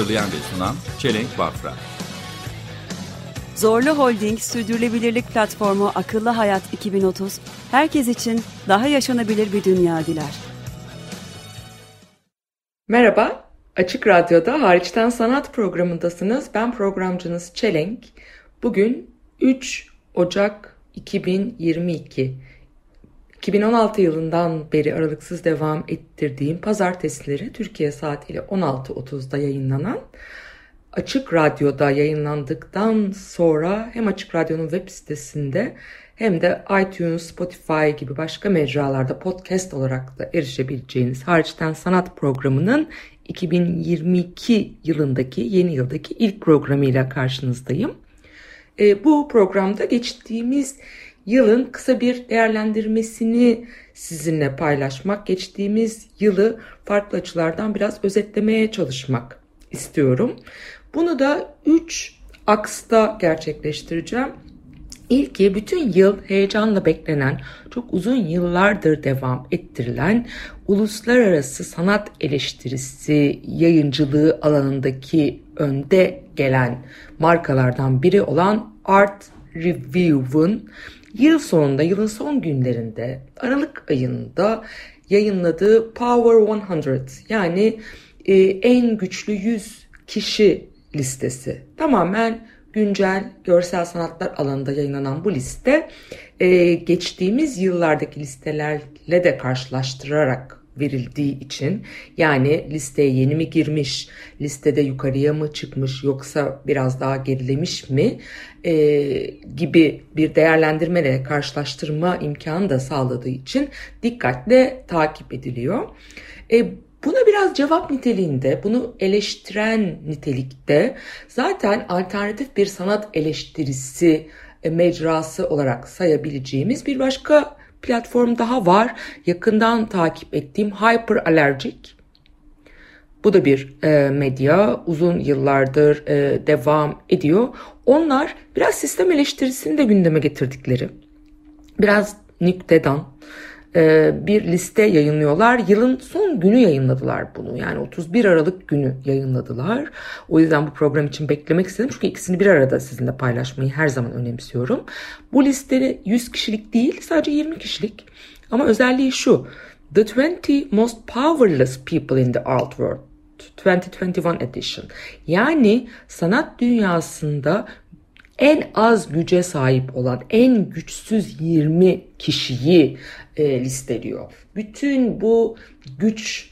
Hazırlayan ve sunan Çelenk Bafra. Zorlu Holding Sürdürülebilirlik Platformu Akıllı Hayat 2030, herkes için daha yaşanabilir bir dünya diler. Merhaba, Açık Radyo'da Hariçten Sanat programındasınız. Ben programcınız Çelenk. Bugün 3 Ocak 2022. 2016 yılından beri aralıksız devam ettirdiğim pazartesileri Türkiye saatiyle 16.30'da yayınlanan Açık Radyo'da yayınlandıktan sonra hem Açık Radyo'nun web sitesinde hem de iTunes, Spotify gibi başka mecralarda podcast olarak da erişebileceğiniz hariçten sanat programının 2022 yılındaki yeni yıldaki ilk programıyla karşınızdayım. E, bu programda geçtiğimiz yılın kısa bir değerlendirmesini sizinle paylaşmak, geçtiğimiz yılı farklı açılardan biraz özetlemeye çalışmak istiyorum. Bunu da 3 aksta gerçekleştireceğim. İlki bütün yıl heyecanla beklenen, çok uzun yıllardır devam ettirilen uluslararası sanat eleştirisi yayıncılığı alanındaki önde gelen markalardan biri olan Art Review'un yıl sonunda, yılın son günlerinde, Aralık ayında yayınladığı Power 100 yani e, en güçlü 100 kişi listesi. Tamamen güncel görsel sanatlar alanında yayınlanan bu liste e, geçtiğimiz yıllardaki listelerle de karşılaştırarak verildiği için yani listeye yeni mi girmiş, listede yukarıya mı çıkmış yoksa biraz daha gerilemiş mi e, gibi bir değerlendirmeyle karşılaştırma imkanı da sağladığı için dikkatle takip ediliyor. E, Buna biraz cevap niteliğinde, bunu eleştiren nitelikte zaten alternatif bir sanat eleştirisi e, mecrası olarak sayabileceğimiz bir başka platform daha var. Yakından takip ettiğim Hyperallergic. Bu da bir e, medya uzun yıllardır e, devam ediyor. Onlar biraz sistem eleştirisini de gündeme getirdikleri. Biraz nüktedan e, bir liste yayınlıyorlar. Yılın son günü yayınladılar bunu. Yani 31 Aralık günü yayınladılar. O yüzden bu program için beklemek istedim. Çünkü ikisini bir arada sizinle paylaşmayı her zaman önemsiyorum. Bu listede 100 kişilik değil sadece 20 kişilik. Ama özelliği şu. The 20 most powerless people in the art world 2021 edition. Yani sanat dünyasında en az güce sahip olan en güçsüz 20 kişiyi e, listeliyor. Bütün bu güç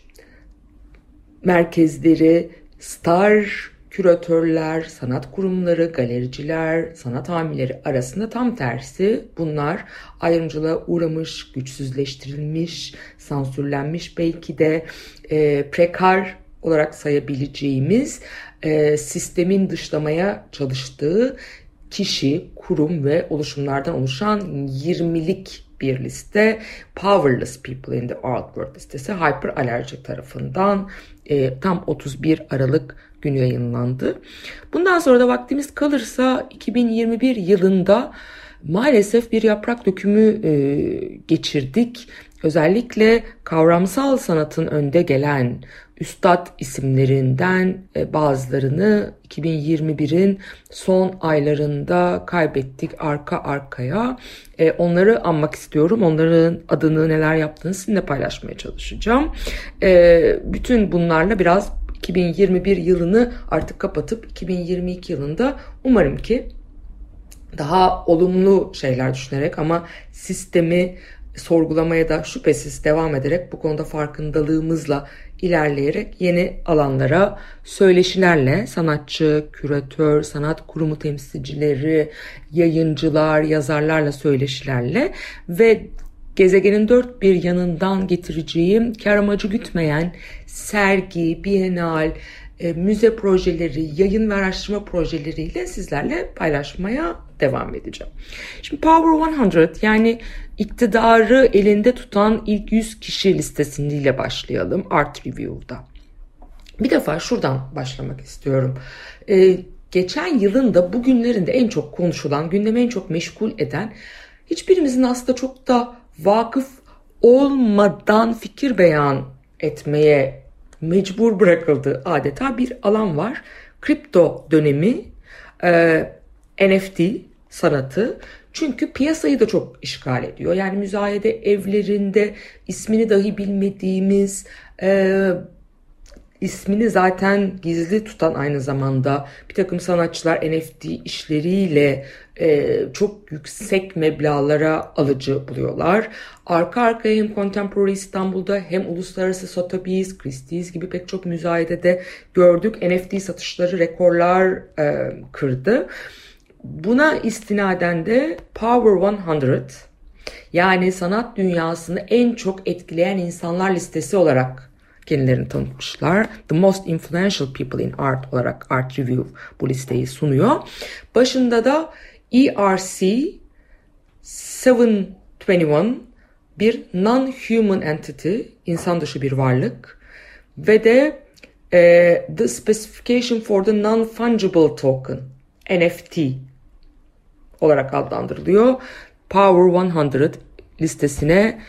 merkezleri, star küratörler, sanat kurumları, galericiler, sanat amirleri arasında tam tersi bunlar ayrımcılığa uğramış, güçsüzleştirilmiş, sansürlenmiş belki de e, prekar olarak sayabileceğimiz e, sistemin dışlamaya çalıştığı kişi, kurum ve oluşumlardan oluşan 20'lik bir liste Powerless People in the Art World listesi Hyperallergy tarafından e, tam 31 Aralık günü yayınlandı. Bundan sonra da vaktimiz kalırsa 2021 yılında maalesef bir yaprak dökümü e, geçirdik. Özellikle kavramsal sanatın önde gelen üstad isimlerinden e, bazılarını 2021'in son aylarında kaybettik arka arkaya. E, onları anmak istiyorum. Onların adını neler yaptığını sizinle paylaşmaya çalışacağım. E, bütün bunlarla biraz 2021 yılını artık kapatıp 2022 yılında umarım ki daha olumlu şeyler düşünerek ama sistemi sorgulamaya da şüphesiz devam ederek bu konuda farkındalığımızla ilerleyerek yeni alanlara söyleşilerle sanatçı, küratör, sanat kurumu temsilcileri, yayıncılar, yazarlarla söyleşilerle ve gezegenin dört bir yanından getireceğim kar amacı gütmeyen sergi, bienal, e, müze projeleri, yayın ve araştırma projeleriyle sizlerle paylaşmaya devam edeceğim. Şimdi Power 100 yani iktidarı elinde tutan ilk 100 kişi listesiyle başlayalım Art Review'da. Bir defa şuradan başlamak istiyorum. Ee, geçen yılın da bugünlerin de en çok konuşulan, gündeme en çok meşgul eden, hiçbirimizin aslında çok da vakıf olmadan fikir beyan etmeye mecbur bırakıldığı adeta bir alan var. Kripto dönemi, e, NFT sanatı. Çünkü piyasayı da çok işgal ediyor. Yani müzayede evlerinde ismini dahi bilmediğimiz, e, ismini zaten gizli tutan aynı zamanda bir takım sanatçılar NFT işleriyle e, çok yüksek meblalara alıcı buluyorlar. Arka arkaya hem Contemporary İstanbul'da hem Uluslararası Sotheby's, Christie's gibi pek çok müzayedede gördük. NFT satışları rekorlar e, kırdı. Buna istinaden de Power 100 yani sanat dünyasını en çok etkileyen insanlar listesi olarak kendilerini tanıtmışlar. The Most Influential People in Art olarak Art Review bu listeyi sunuyor. Başında da ERC 721 bir non-human entity, insan dışı bir varlık ve de e, The Specification for the Non-Fungible Token, NFT olarak adlandırılıyor. Power 100 listesine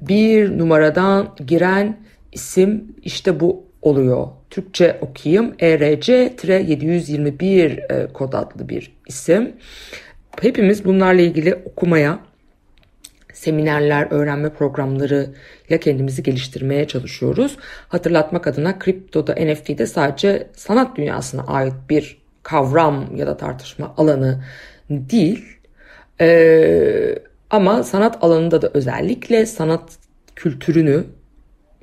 bir numaradan giren isim işte bu oluyor. Türkçe okuyayım. ERC-721 e, kod adlı bir isim. Hepimiz bunlarla ilgili okumaya, seminerler, öğrenme programları ile kendimizi geliştirmeye çalışıyoruz. Hatırlatmak adına kriptoda, NFT'de sadece sanat dünyasına ait bir kavram ya da tartışma alanı değil. Ee, ama sanat alanında da özellikle sanat kültürünü,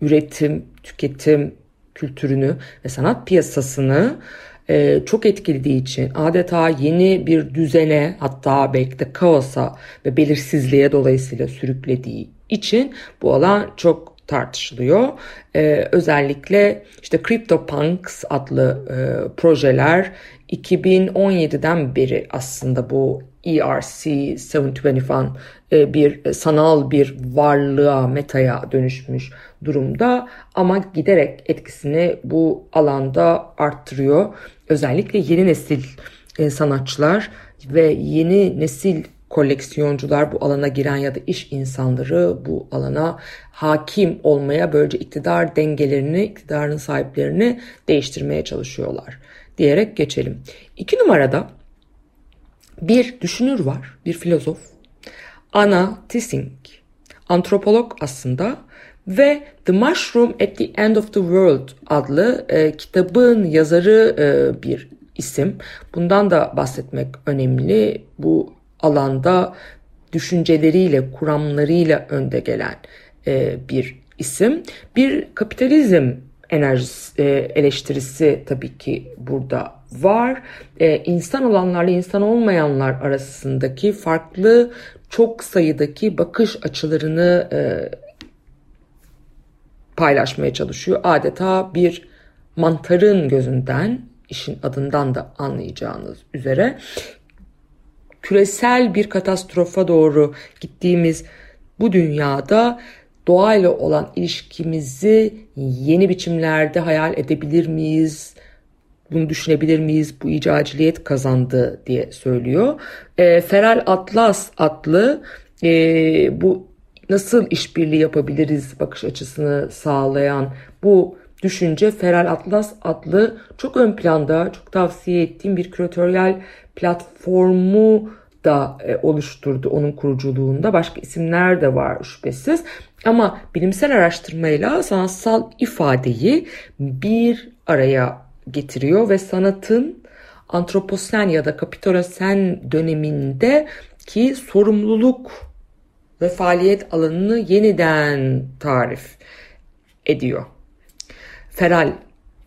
üretim, tüketim kültürünü ve sanat piyasasını e, çok etkilediği için adeta yeni bir düzene hatta belki de kaosa ve belirsizliğe dolayısıyla sürüklediği için bu alan çok tartışılıyor. Ee, özellikle işte CryptoPunks adlı e, projeler 2017'den beri aslında bu ERC 721 e, bir sanal bir varlığa, metaya dönüşmüş durumda ama giderek etkisini bu alanda arttırıyor. Özellikle yeni nesil e, sanatçılar ve yeni nesil koleksiyoncular bu alana giren ya da iş insanları bu alana hakim olmaya böylece iktidar dengelerini, iktidarın sahiplerini değiştirmeye çalışıyorlar diyerek geçelim. İki numarada bir düşünür var, bir filozof. Anna Tissing, antropolog aslında ve The Mushroom at the End of the World adlı e, kitabın yazarı e, bir isim. Bundan da bahsetmek önemli. Bu alanda düşünceleriyle, kuramlarıyla önde gelen e, bir isim. Bir kapitalizm enerjisi, e, eleştirisi tabii ki burada var. E, insan olanlarla insan olmayanlar arasındaki farklı çok sayıdaki bakış açılarını e, paylaşmaya çalışıyor. Adeta bir mantarın gözünden işin adından da anlayacağınız üzere küresel bir katastrofa doğru gittiğimiz bu dünyada doğayla olan ilişkimizi yeni biçimlerde hayal edebilir miyiz? Bunu düşünebilir miyiz? Bu icaciliyet kazandı diye söylüyor. E, Feral Atlas adlı e, bu nasıl işbirliği yapabiliriz bakış açısını sağlayan bu düşünce Feral Atlas adlı çok ön planda çok tavsiye ettiğim bir küratöryel platformu da e, oluşturdu onun kuruculuğunda. Başka isimler de var şüphesiz. Ama bilimsel araştırmayla sanatsal ifadeyi bir araya getiriyor ve sanatın antroposen ya da kapitolasen döneminde ki sorumluluk ve faaliyet alanını yeniden tarif ediyor. Feral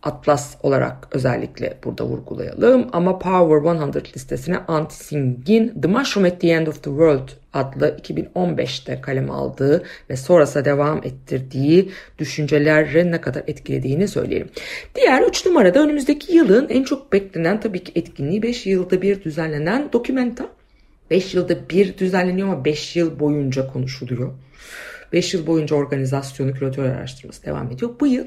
Atlas olarak özellikle burada vurgulayalım. Ama Power 100 listesine Antti The Mushroom at the End of the World adlı 2015'te kaleme aldığı ve sonrasında devam ettirdiği düşünceleri ne kadar etkilediğini söyleyelim. Diğer 3 numarada önümüzdeki yılın en çok beklenen tabii ki etkinliği 5 yılda bir düzenlenen Documenta. 5 yılda bir düzenleniyor ama 5 yıl boyunca konuşuluyor. 5 yıl boyunca organizasyonu küratör araştırması devam ediyor. Bu yıl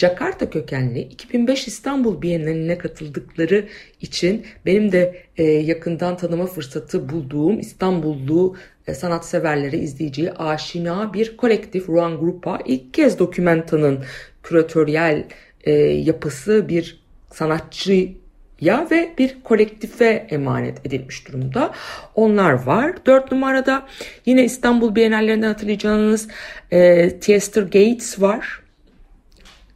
Jakarta kökenli 2005 İstanbul Bienali'ne katıldıkları için benim de e, yakından tanıma fırsatı bulduğum İstanbullu e, sanatseverlere izleyiciye aşina bir kolektif Ruan Grupa ilk kez Dokumenta'nın küratöryel e, yapısı bir sanatçı ya ve bir kolektife emanet edilmiş durumda. Onlar var. Dört numarada yine İstanbul Bienallerinden hatırlayacağınız e, Tiester Gates var.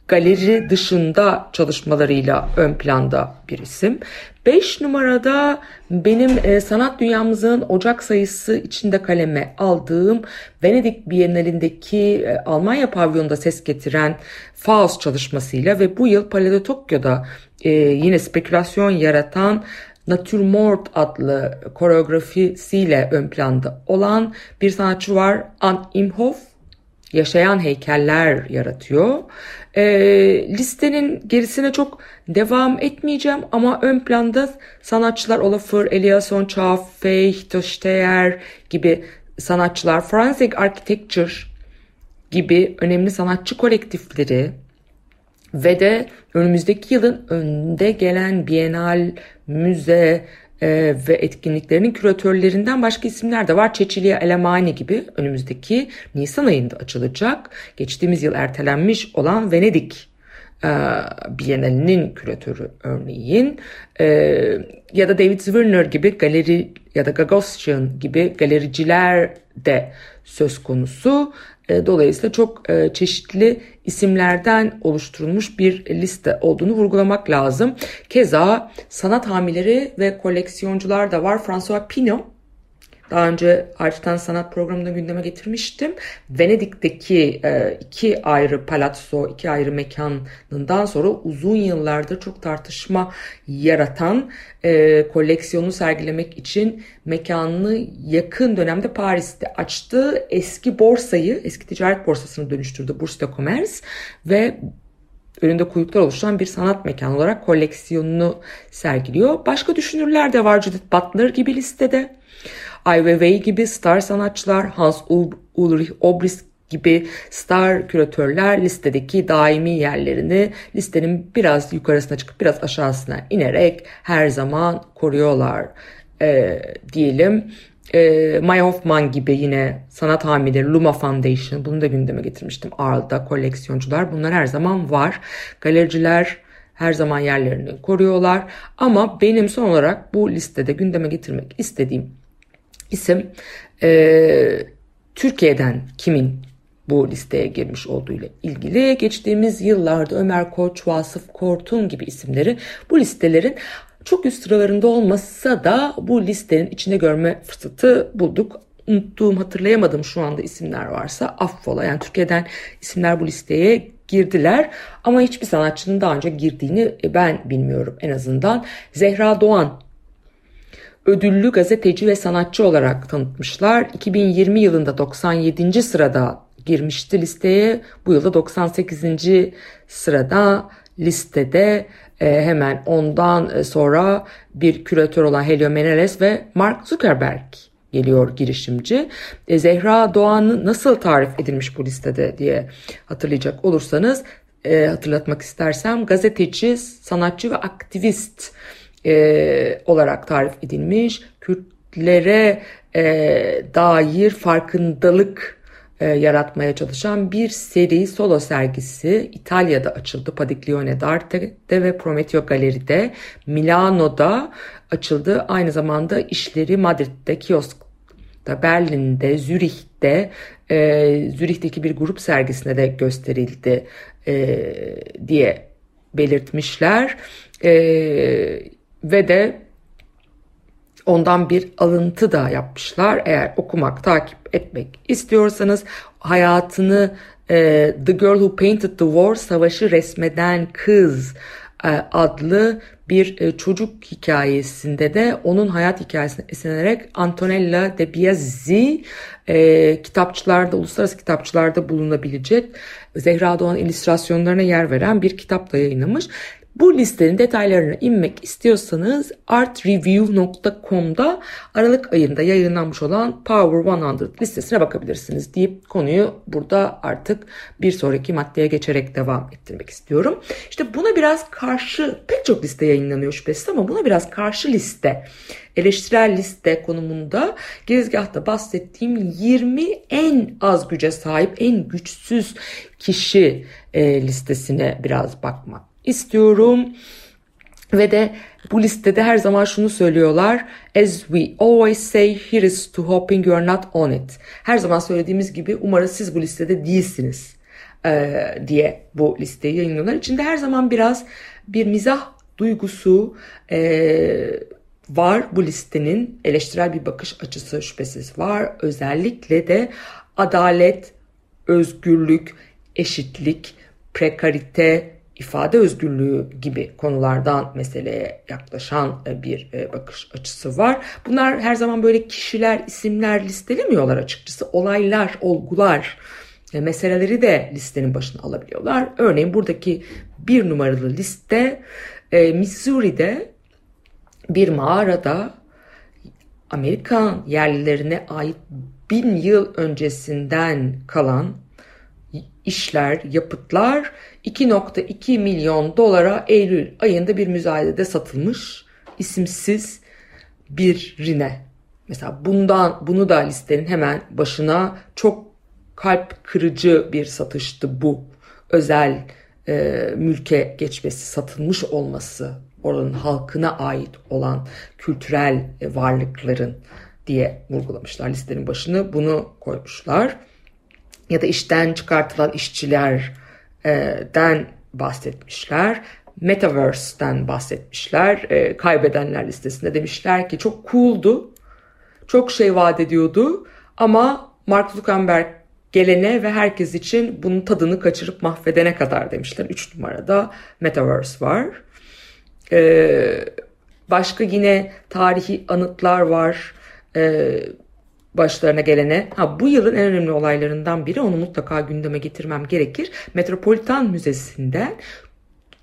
Galeri dışında çalışmalarıyla ön planda bir isim. 5 numarada benim e, sanat dünyamızın Ocak sayısı içinde kaleme aldığım Venedik Bienalindeki e, Almanya pavyonunda ses getiren Faust çalışmasıyla ve bu yıl Palais de Tokyo'da e, yine spekülasyon yaratan Natürmort adlı koreografisiyle ön planda olan bir sanatçı var. Ant Imhoff yaşayan heykeller yaratıyor. E, listenin gerisine çok devam etmeyeceğim ama ön planda sanatçılar Olafur, Eliasson, Chaff, Fecht, Steyer gibi sanatçılar, Forensic Architecture gibi önemli sanatçı kolektifleri ve de önümüzdeki yılın önde gelen Bienal, müze, e, ve etkinliklerinin küratörlerinden başka isimler de var. Çeçiliye Alemani gibi önümüzdeki Nisan ayında açılacak. Geçtiğimiz yıl ertelenmiş olan Venedik e, Bienalinin küratörü örneğin e, ya da David Zwirner gibi galeri ya da Gagosian gibi galericiler de söz konusu. E, dolayısıyla çok e, çeşitli isimlerden oluşturulmuş bir liste olduğunu vurgulamak lazım. Keza sanat hamileri ve koleksiyoncular da var. François Pinot daha önce Harçtan Sanat programında gündeme getirmiştim. Venedik'teki e, iki ayrı palazzo, iki ayrı mekanından sonra uzun yıllardır çok tartışma yaratan e, koleksiyonu sergilemek için mekanını yakın dönemde Paris'te açtı. Eski borsayı, eski ticaret borsasını dönüştürdü Bourse de Commerce ve önünde kuyruklar oluşan bir sanat mekanı olarak koleksiyonunu sergiliyor. Başka düşünürler de var Judith Butler gibi listede. Ai Weiwei gibi star sanatçılar, Hans Ulrich Obrist gibi star küratörler listedeki daimi yerlerini listenin biraz yukarısına çıkıp biraz aşağısına inerek her zaman koruyorlar e, diyelim. E, Maya Hoffman gibi yine sanat hamileri Luma Foundation bunu da gündeme getirmiştim. Arl'da koleksiyoncular bunlar her zaman var. Galericiler her zaman yerlerini koruyorlar. Ama benim son olarak bu listede gündeme getirmek istediğim isim e, Türkiye'den kimin bu listeye girmiş olduğuyla ilgili geçtiğimiz yıllarda Ömer Koç, Vasıf Kortun gibi isimleri bu listelerin çok üst sıralarında olmasa da bu listenin içinde görme fırsatı bulduk. Unuttuğum, hatırlayamadığım şu anda isimler varsa affola. Yani Türkiye'den isimler bu listeye girdiler ama hiçbir sanatçının daha önce girdiğini ben bilmiyorum en azından. Zehra Doğan ödüllü gazeteci ve sanatçı olarak tanıtmışlar. 2020 yılında 97. sırada girmişti listeye. Bu yılda 98. sırada listede e, hemen ondan e, sonra bir küratör olan Helio Menezes ve Mark Zuckerberg geliyor girişimci. E, Zehra Doğan'ı nasıl tarif edilmiş bu listede diye hatırlayacak olursanız e, hatırlatmak istersem gazeteci, sanatçı ve aktivist e, olarak tarif edilmiş. Kürtlere e, dair farkındalık e, yaratmaya çalışan bir seri solo sergisi İtalya'da açıldı. Padiglione d'Arte'de ve Prometeo Galeri'de. Milano'da açıldı. Aynı zamanda işleri Madrid'de, Kiosk'ta, Berlin'de, Zürih'te, e, Zürih'teki bir grup sergisine de gösterildi e, diye belirtmişler. E, ve de ondan bir alıntı da yapmışlar. Eğer okumak, takip etmek istiyorsanız hayatını e, The Girl Who Painted the War Savaşı Resmeden Kız e, adlı bir e, çocuk hikayesinde de onun hayat hikayesine esinlenerek Antonella de Biasi e, kitapçılarda, uluslararası kitapçılarda bulunabilecek Zehra Doğan illüstrasyonlarına yer veren bir kitap da yayınlamış. Bu listenin detaylarına inmek istiyorsanız artreview.com'da Aralık ayında yayınlanmış olan Power 100 listesine bakabilirsiniz deyip konuyu burada artık bir sonraki maddeye geçerek devam ettirmek istiyorum. İşte buna biraz karşı pek çok liste yayınlanıyor şüphesiz ama buna biraz karşı liste eleştirel liste konumunda girizgahta bahsettiğim 20 en az güce sahip en güçsüz kişi e, listesine biraz bakmak istiyorum. Ve de bu listede her zaman şunu söylüyorlar. As we always say, here is to hoping you are not on it. Her zaman söylediğimiz gibi umarız siz bu listede değilsiniz e, diye bu listeyi yayınlıyorlar. İçinde her zaman biraz bir mizah duygusu e, var bu listenin. Eleştirel bir bakış açısı şüphesiz var. Özellikle de adalet, özgürlük, eşitlik, prekarite, ifade özgürlüğü gibi konulardan meseleye yaklaşan e, bir e, bakış açısı var. Bunlar her zaman böyle kişiler, isimler listelemiyorlar açıkçası. Olaylar, olgular, e, meseleleri de listenin başına alabiliyorlar. Örneğin buradaki bir numaralı liste Missouri'de bir mağarada Amerikan yerlilerine ait bin yıl öncesinden kalan işler, yapıtlar 2.2 milyon dolara Eylül ayında bir müzayedede satılmış isimsiz birine. Mesela bundan bunu da listenin hemen başına çok kalp kırıcı bir satıştı bu. Özel e, mülke geçmesi, satılmış olması, oranın halkına ait olan kültürel varlıkların diye vurgulamışlar listenin başını. Bunu koymuşlar ya da işten çıkartılan işçilerden bahsetmişler. Metaverse'den bahsetmişler. E, kaybedenler listesinde demişler ki çok cool'du. Çok şey vaat ediyordu. Ama Mark Zuckerberg gelene ve herkes için bunun tadını kaçırıp mahvedene kadar demişler. 3 numarada Metaverse var. Ee, başka yine tarihi anıtlar var. Ee, başlarına gelene. Ha bu yılın en önemli olaylarından biri onu mutlaka gündeme getirmem gerekir. Metropolitan Müzesi'nden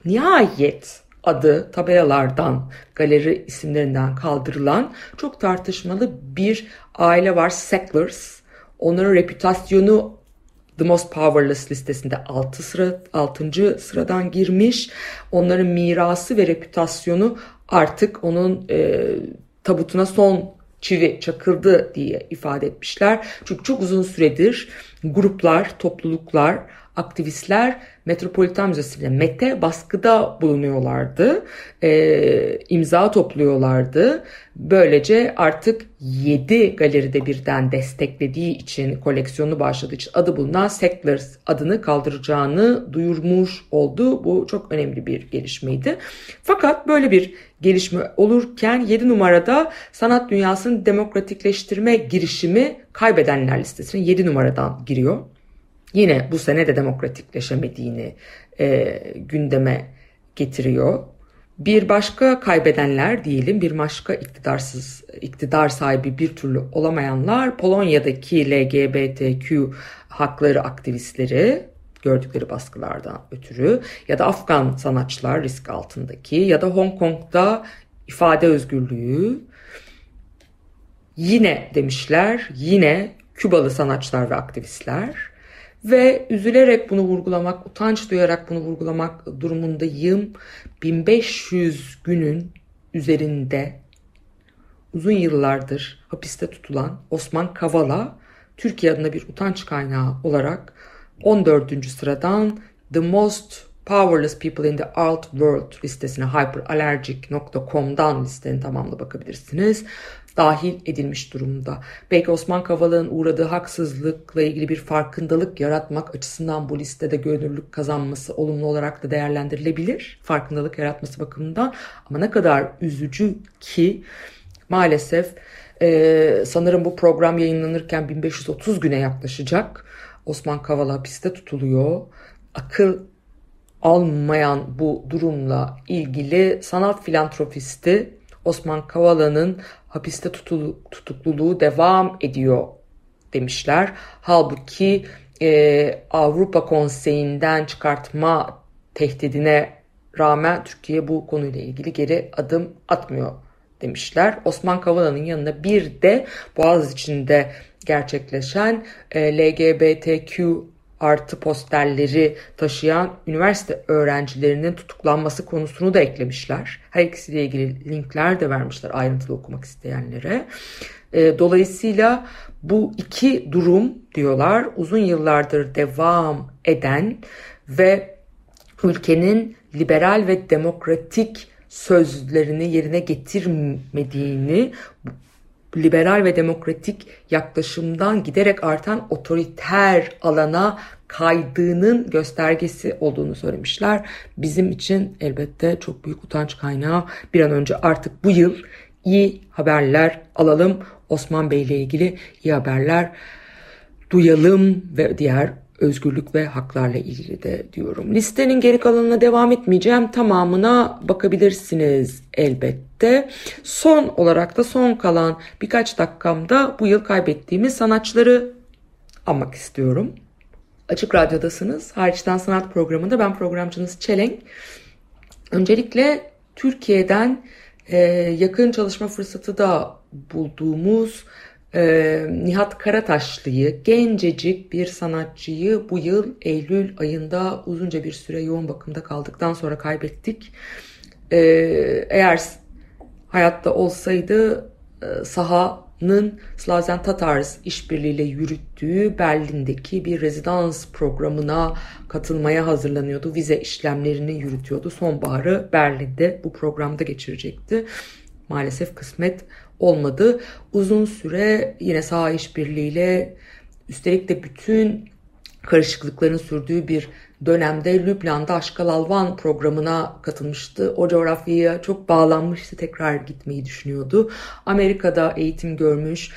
nihayet adı tabelalardan, galeri isimlerinden kaldırılan çok tartışmalı bir aile var Sacklers. Onların reputasyonu The Most Powerless listesinde 6 sıra 6. sıradan girmiş. Onların mirası ve reputasyonu artık onun e, tabutuna son çivi çakıldı diye ifade etmişler. Çünkü çok uzun süredir gruplar, topluluklar, aktivistler Metropolitan Müzesi'ne MET'e baskıda bulunuyorlardı. E, imza topluyorlardı. Böylece artık 7 galeride birden desteklediği için, koleksiyonu başladığı için adı bulunan Secklers adını kaldıracağını duyurmuş oldu. Bu çok önemli bir gelişmeydi. Fakat böyle bir gelişme olurken 7 numarada sanat dünyasının demokratikleştirme girişimi kaybedenler listesine 7 numaradan giriyor yine bu sene de demokratikleşemediğini e, gündeme getiriyor. Bir başka kaybedenler diyelim, bir başka iktidarsız, iktidar sahibi bir türlü olamayanlar Polonya'daki LGBTQ hakları aktivistleri gördükleri baskılardan ötürü ya da Afgan sanatçılar risk altındaki ya da Hong Kong'da ifade özgürlüğü yine demişler yine Kübalı sanatçılar ve aktivistler ve üzülerek bunu vurgulamak, utanç duyarak bunu vurgulamak durumundayım. 1500 günün üzerinde uzun yıllardır hapiste tutulan Osman Kavala, Türkiye adına bir utanç kaynağı olarak 14. sıradan The Most Powerless People in the Art World listesine hyperallergic.com'dan listenin tamamına bakabilirsiniz dahil edilmiş durumda. Belki Osman Kavala'nın uğradığı haksızlıkla ilgili bir farkındalık yaratmak açısından bu listede görünürlük kazanması olumlu olarak da değerlendirilebilir. Farkındalık yaratması bakımından ama ne kadar üzücü ki maalesef Ee, sanırım bu program yayınlanırken 1530 güne yaklaşacak. Osman Kavala hapiste tutuluyor. Akıl almayan bu durumla ilgili sanat filantropisti Osman Kavala'nın hapiste tutulu- tutukluluğu devam ediyor demişler. Halbuki e, Avrupa Konseyi'nden çıkartma tehdidine rağmen Türkiye bu konuyla ilgili geri adım atmıyor demişler. Osman Kavala'nın yanına bir de Boğaziçi'nde gerçekleşen e, LGBTQ artı posterleri taşıyan üniversite öğrencilerinin tutuklanması konusunu da eklemişler. Her ikisiyle ilgili linkler de vermişler ayrıntılı okumak isteyenlere. E, dolayısıyla bu iki durum diyorlar uzun yıllardır devam eden ve ülkenin liberal ve demokratik sözlerini yerine getirmediğini liberal ve demokratik yaklaşımdan giderek artan otoriter alana kaydığının göstergesi olduğunu söylemişler. Bizim için elbette çok büyük utanç kaynağı. Bir an önce artık bu yıl iyi haberler alalım. Osman Bey ile ilgili iyi haberler duyalım ve diğer özgürlük ve haklarla ilgili de diyorum. Listenin geri kalanına devam etmeyeceğim. Tamamına bakabilirsiniz elbette. Son olarak da son kalan birkaç dakikamda bu yıl kaybettiğimiz sanatçıları anmak istiyorum. Açık Radyo'dasınız. Hariçten Sanat programında ben programcınız Çelenk. Öncelikle Türkiye'den e, yakın çalışma fırsatı da bulduğumuz e, Nihat Karataşlı'yı, gencecik bir sanatçıyı bu yıl Eylül ayında uzunca bir süre yoğun bakımda kaldıktan sonra kaybettik. E, eğer hayatta olsaydı e, sahanın Slazen Tatars işbirliğiyle yürüttüğü Berlin'deki bir rezidans programına katılmaya hazırlanıyordu. Vize işlemlerini yürütüyordu. Sonbaharı Berlin'de bu programda geçirecekti. Maalesef kısmet olmadı. Uzun süre yine saha işbirliğiyle üstelik de bütün karışıklıkların sürdüğü bir dönemde Lübnan'da Aşkal Alvan programına katılmıştı. O coğrafyaya çok bağlanmıştı. Tekrar gitmeyi düşünüyordu. Amerika'da eğitim görmüş.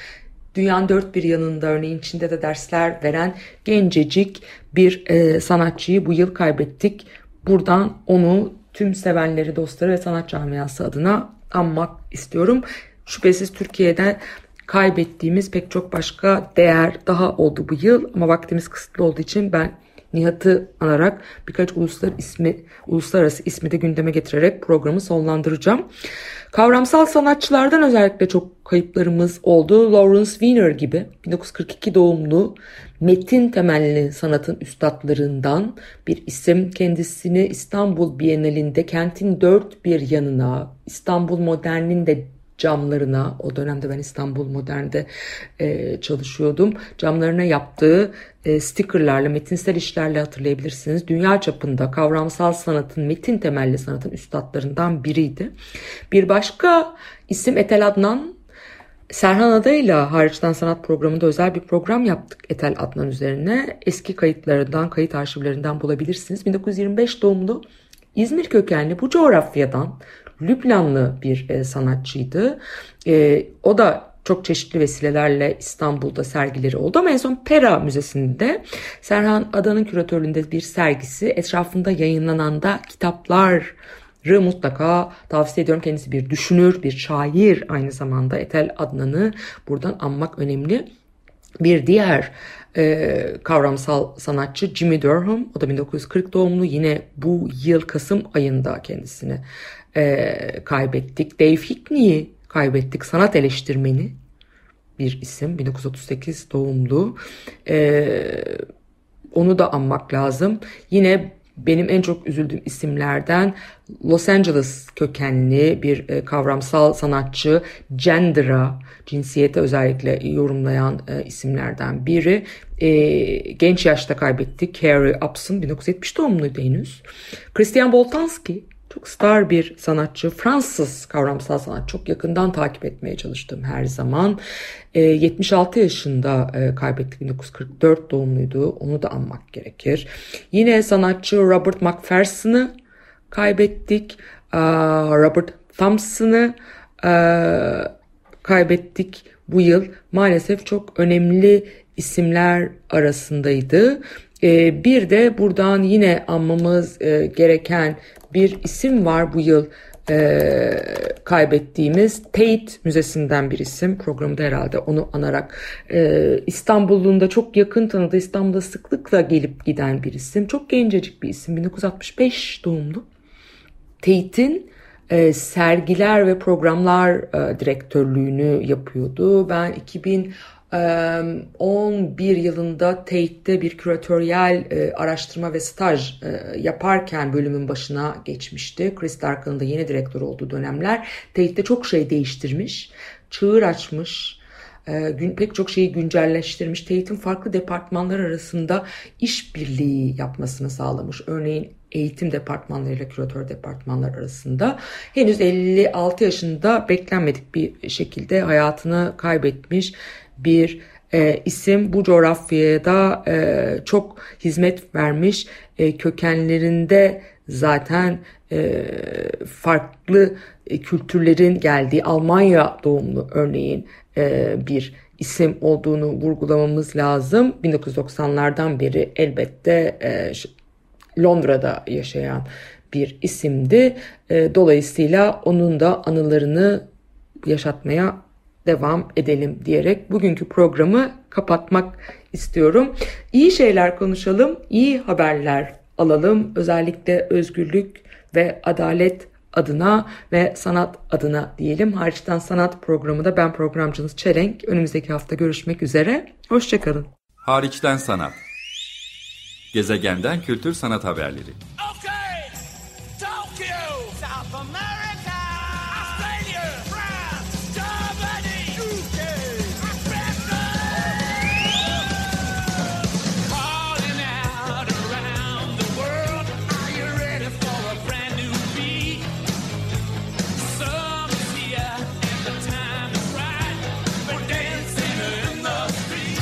Dünyanın dört bir yanında örneğin Çin'de de dersler veren gencecik bir e, sanatçıyı bu yıl kaybettik. Buradan onu tüm sevenleri, dostları ve sanat camiası adına anmak istiyorum. Şüphesiz Türkiye'den kaybettiğimiz pek çok başka değer daha oldu bu yıl ama vaktimiz kısıtlı olduğu için ben Nihat'ı anarak birkaç uluslar ismi, uluslararası ismi de gündeme getirerek programı sonlandıracağım. Kavramsal sanatçılardan özellikle çok kayıplarımız oldu. Lawrence Wiener gibi 1942 doğumlu metin temelli sanatın üstadlarından bir isim. Kendisini İstanbul Bienalinde kentin dört bir yanına, İstanbul Modern'in de camlarına o dönemde ben İstanbul Modern'de e, çalışıyordum. Camlarına yaptığı e, stickerlarla, metinsel işlerle hatırlayabilirsiniz. Dünya çapında kavramsal sanatın, metin temelli sanatın üstadlarından biriydi. Bir başka isim Etel Adnan. Serhan Aday'la hariçten sanat programında özel bir program yaptık Etel Adnan üzerine. Eski kayıtlarından, kayıt arşivlerinden bulabilirsiniz. 1925 doğumlu İzmir kökenli bu coğrafyadan Lübnanlı bir e, sanatçıydı. E, o da çok çeşitli vesilelerle İstanbul'da sergileri oldu ama en son Pera Müzesi'nde Serhan Adan'ın küratörlüğünde bir sergisi etrafında yayınlanan da kitapları mutlaka tavsiye ediyorum. Kendisi bir düşünür, bir şair aynı zamanda Etel Adnan'ı buradan anmak önemli. Bir diğer e, kavramsal sanatçı Jimmy Durham. O da 1940 doğumlu. Yine bu yıl Kasım ayında kendisini e, kaybettik. Dave Hickney'i kaybettik. Sanat eleştirmeni bir isim. 1938 doğumlu. E, onu da anmak lazım. Yine benim en çok üzüldüğüm isimlerden Los Angeles kökenli bir e, kavramsal sanatçı gender'a, cinsiyete özellikle yorumlayan e, isimlerden biri. E, genç yaşta kaybettik. Carrie Upson 1970 doğumluydu henüz. Christian Boltanski çok star bir sanatçı. Fransız kavramsal sanat çok yakından takip etmeye çalıştım her zaman. E, 76 yaşında e, kaybettik 1944 doğumluydu. Onu da anmak gerekir. Yine sanatçı Robert McPherson'ı kaybettik. E, Robert Thompson'ı e, kaybettik bu yıl. Maalesef çok önemli isimler arasındaydı. E, bir de buradan yine anmamız e, gereken bir isim var bu yıl e, kaybettiğimiz Tate Müzesi'nden bir isim. Programda herhalde onu anarak e, İstanbul'un da çok yakın tanıdığı İstanbul'da sıklıkla gelip giden bir isim. Çok gencecik bir isim. 1965 doğumlu. Tate'in sergiler ve programlar direktörlüğünü yapıyordu. Ben 2011 yılında Tate'de bir küratöryel araştırma ve staj yaparken bölümün başına geçmişti. Chris Darkan'ın da yeni direktör olduğu dönemler. Tate'de çok şey değiştirmiş, çığır açmış, pek çok şeyi güncelleştirmiş. Tate'in farklı departmanlar arasında işbirliği yapmasını sağlamış. Örneğin eğitim departmanlarıyla küratör departmanlar arasında henüz 56 yaşında beklenmedik bir şekilde hayatını kaybetmiş bir e, isim bu coğrafyaya e, çok hizmet vermiş e, kökenlerinde zaten e, farklı e, kültürlerin geldiği Almanya doğumlu örneğin e, bir isim olduğunu vurgulamamız lazım. 1990'lardan beri elbette e, Londra'da yaşayan bir isimdi. E, dolayısıyla onun da anılarını yaşatmaya devam edelim diyerek bugünkü programı kapatmak istiyorum. İyi şeyler konuşalım, iyi haberler alalım. Özellikle özgürlük ve adalet adına ve sanat adına diyelim. Hariçten Sanat programı da ben programcınız Çelenk. Önümüzdeki hafta görüşmek üzere. Hoşçakalın. Hariçten sanat. Gezegenden kültür sanat haberleri.